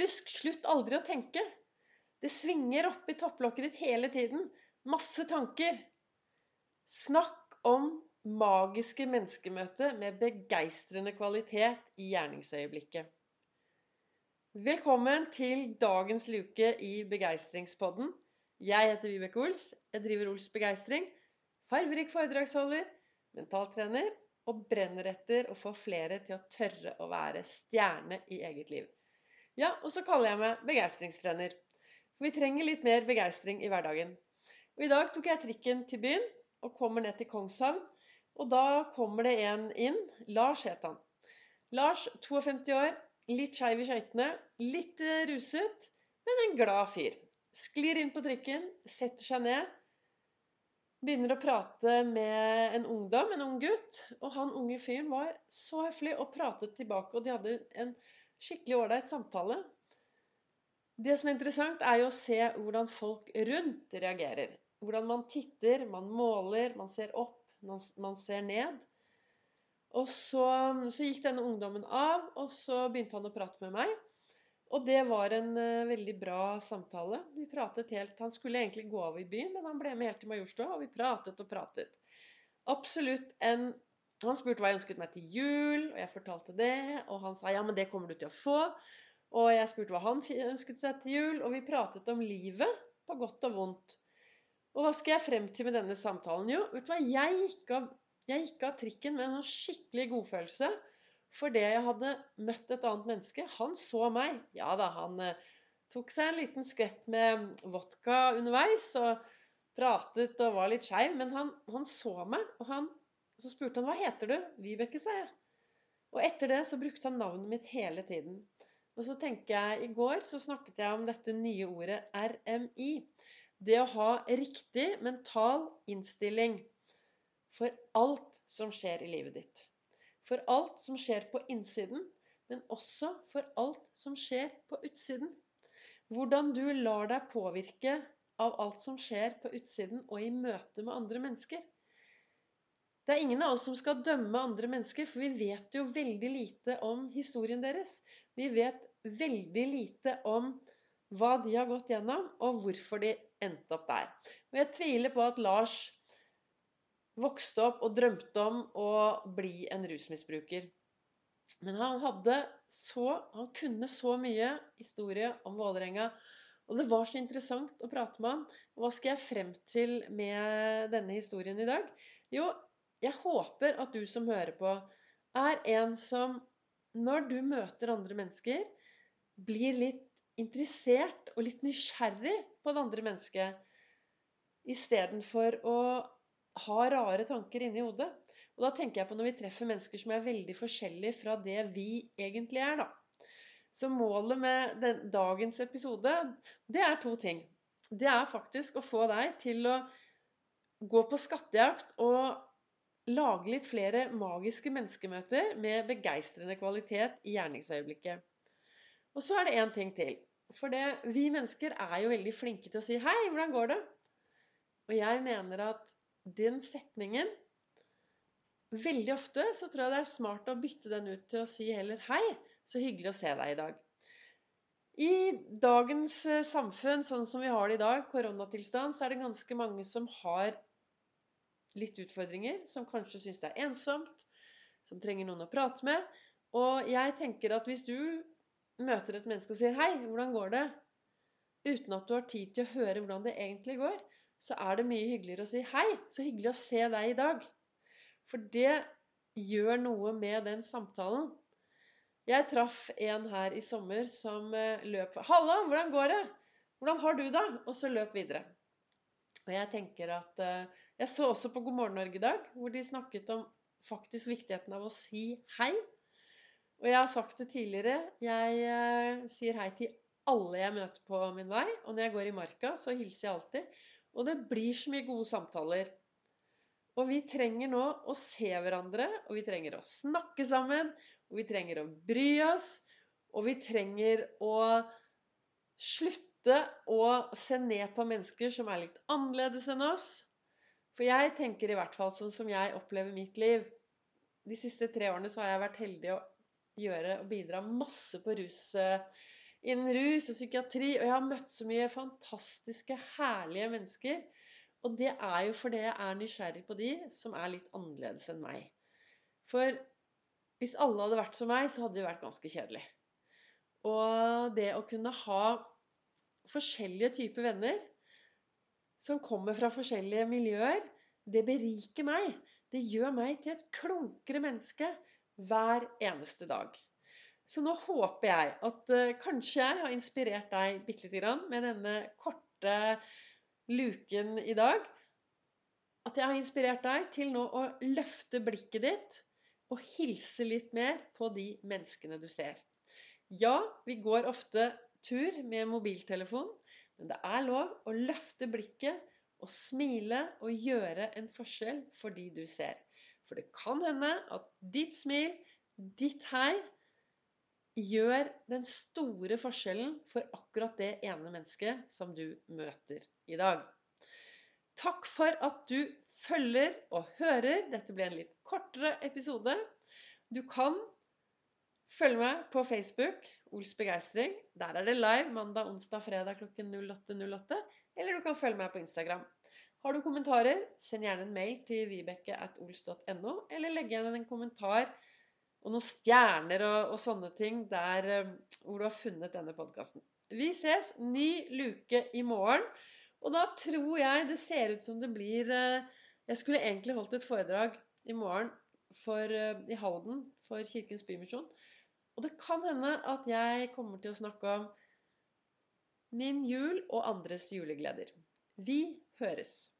Husk, slutt aldri å tenke. Det svinger oppi topplokket ditt hele tiden. Masse tanker. Snakk om magiske menneskemøter med begeistrende kvalitet i gjerningsøyeblikket. Velkommen til dagens luke i Begeistringspodden. Jeg heter Vibeke Ols. Jeg driver Ols Begeistring. Farverik foredragsholder, mentaltrener og brenner etter å få flere til å tørre å være stjerne i eget liv. Ja, og så kaller jeg meg begeistringstrener. For vi trenger litt mer begeistring i hverdagen. Og I dag tok jeg trikken til byen og kommer ned til Kongshavn. Og da kommer det en inn. Lars het han. Lars, 52 år, litt skeiv i skøytene, litt ruset, men en glad fyr. Sklir inn på trikken, setter seg ned begynner å prate med en ungdom, en ung gutt. Og han unge fyren var så høflig og pratet tilbake, og de hadde en skikkelig ålreit samtale. Det som er interessant, er jo å se hvordan folk rundt reagerer. Hvordan man titter, man måler, man ser opp, man ser ned. Og så, så gikk denne ungdommen av, og så begynte han å prate med meg. Og det var en uh, veldig bra samtale. Vi pratet helt, Han skulle egentlig gå av i byen, men han ble med helt til Majorstua, og vi pratet og pratet. Absolutt en Han spurte hva jeg ønsket meg til jul, og jeg fortalte det. Og han sa ja, men det kommer du til å få. Og jeg spurte hva han ønsket seg til jul, og vi pratet om livet, på godt og vondt. Og hva skal jeg frem til med denne samtalen? Jo, vet du hva, jeg gikk av, jeg gikk av trikken med en sånn skikkelig godfølelse for det jeg hadde møtt et annet menneske. Han så meg. Ja da, han eh, tok seg en liten skvett med vodka underveis og pratet og var litt skeiv. Men han, han, så meg, og han, så spurte han hva heter du? Vibeke, sa jeg. Og etter det så brukte han navnet mitt hele tiden. Og så tenker jeg, I går så snakket jeg om dette nye ordet RMI. Det å ha riktig mental innstilling for alt som skjer i livet ditt for alt som skjer på innsiden, men også for alt som skjer på utsiden. Hvordan du lar deg påvirke av alt som skjer på utsiden og i møte med andre mennesker. Det er ingen av oss som skal dømme andre mennesker, for vi vet jo veldig lite om historien deres. Vi vet veldig lite om hva de har gått gjennom, og hvorfor de endte opp der. Og jeg tviler på at Lars vokste opp og drømte om å bli en rusmisbruker. Men han hadde så Han kunne så mye historie om Vålerenga. Og det var så interessant å prate med han. Hva skal jeg frem til med denne historien i dag? Jo, jeg håper at du som hører på, er en som når du møter andre mennesker, blir litt interessert og litt nysgjerrig på det andre mennesket. Istedenfor å ha rare tanker inni hodet. Og da tenker jeg på når vi treffer mennesker som er veldig forskjellige fra det vi egentlig er, da. Så målet med den, dagens episode, det er to ting. Det er faktisk å få deg til å gå på skattejakt og lage litt flere magiske menneskemøter med begeistrende kvalitet i gjerningsøyeblikket. Og så er det én ting til. For det, vi mennesker er jo veldig flinke til å si 'Hei, hvordan går det?' Og jeg mener at den setningen Veldig ofte så tror jeg det er smart å bytte den ut til å si heller 'Hei, så hyggelig å se deg i dag'. I dagens eh, samfunn, sånn som vi har det i dag, koronatilstand, så er det ganske mange som har litt utfordringer. Som kanskje syns det er ensomt, som trenger noen å prate med. Og jeg tenker at hvis du møter et menneske og sier 'Hei, hvordan går det?' uten at du har tid til å høre hvordan det egentlig går, så er det mye hyggeligere å si 'Hei, så hyggelig å se deg i dag'. For det gjør noe med den samtalen. Jeg traff en her i sommer som eh, løp 'Hallo, hvordan går det? Hvordan har du det?' Og så løp videre. Og jeg tenker at eh, Jeg så også på God morgen Norge i dag, hvor de snakket om faktisk viktigheten av å si hei. Og jeg har sagt det tidligere. Jeg eh, sier hei til alle jeg møter på min vei. Og når jeg går i marka, så hilser jeg alltid. Og det blir så mye gode samtaler. Og vi trenger nå å se hverandre, og vi trenger å snakke sammen, og vi trenger å bry oss, og vi trenger å slutte å se ned på mennesker som er litt annerledes enn oss. For jeg tenker i hvert fall sånn som jeg opplever mitt liv. De siste tre årene så har jeg vært heldig å gjøre og bidra masse på rus innen rus og psykiatri, og jeg har møtt så mye fantastiske, herlige mennesker. Og det er jo fordi jeg er nysgjerrig på de som er litt annerledes enn meg. For hvis alle hadde vært som meg, så hadde det vært ganske kjedelig. Og det å kunne ha forskjellige typer venner som kommer fra forskjellige miljøer, det beriker meg. Det gjør meg til et klunkere menneske hver eneste dag. Så nå håper jeg at uh, kanskje jeg har inspirert deg bitte lite grann med denne korte luken i dag. At jeg har inspirert deg til nå å løfte blikket ditt og hilse litt mer på de menneskene du ser. Ja, vi går ofte tur med mobiltelefon, men det er lov å løfte blikket og smile og gjøre en forskjell for de du ser. For det kan hende at ditt smil, ditt hei, gjør den store forskjellen for akkurat det ene mennesket som du møter i dag. Takk for at du følger og hører. Dette ble en litt kortere episode. Du kan følge meg på Facebook, Ols begeistring. Der er det live mandag, onsdag, fredag klokken 08.08. Eller du kan følge meg på Instagram. Har du kommentarer, send gjerne en mail til vibeke.ols.no, eller legg igjen en kommentar og noen stjerner og, og sånne ting der eh, hvor du har funnet denne podkasten. Vi ses ny luke i morgen. Og da tror jeg det ser ut som det blir eh, Jeg skulle egentlig holdt et foredrag i morgen for, eh, i Halden for Kirkens Bymisjon. Og det kan hende at jeg kommer til å snakke om min jul og andres julegleder. Vi høres.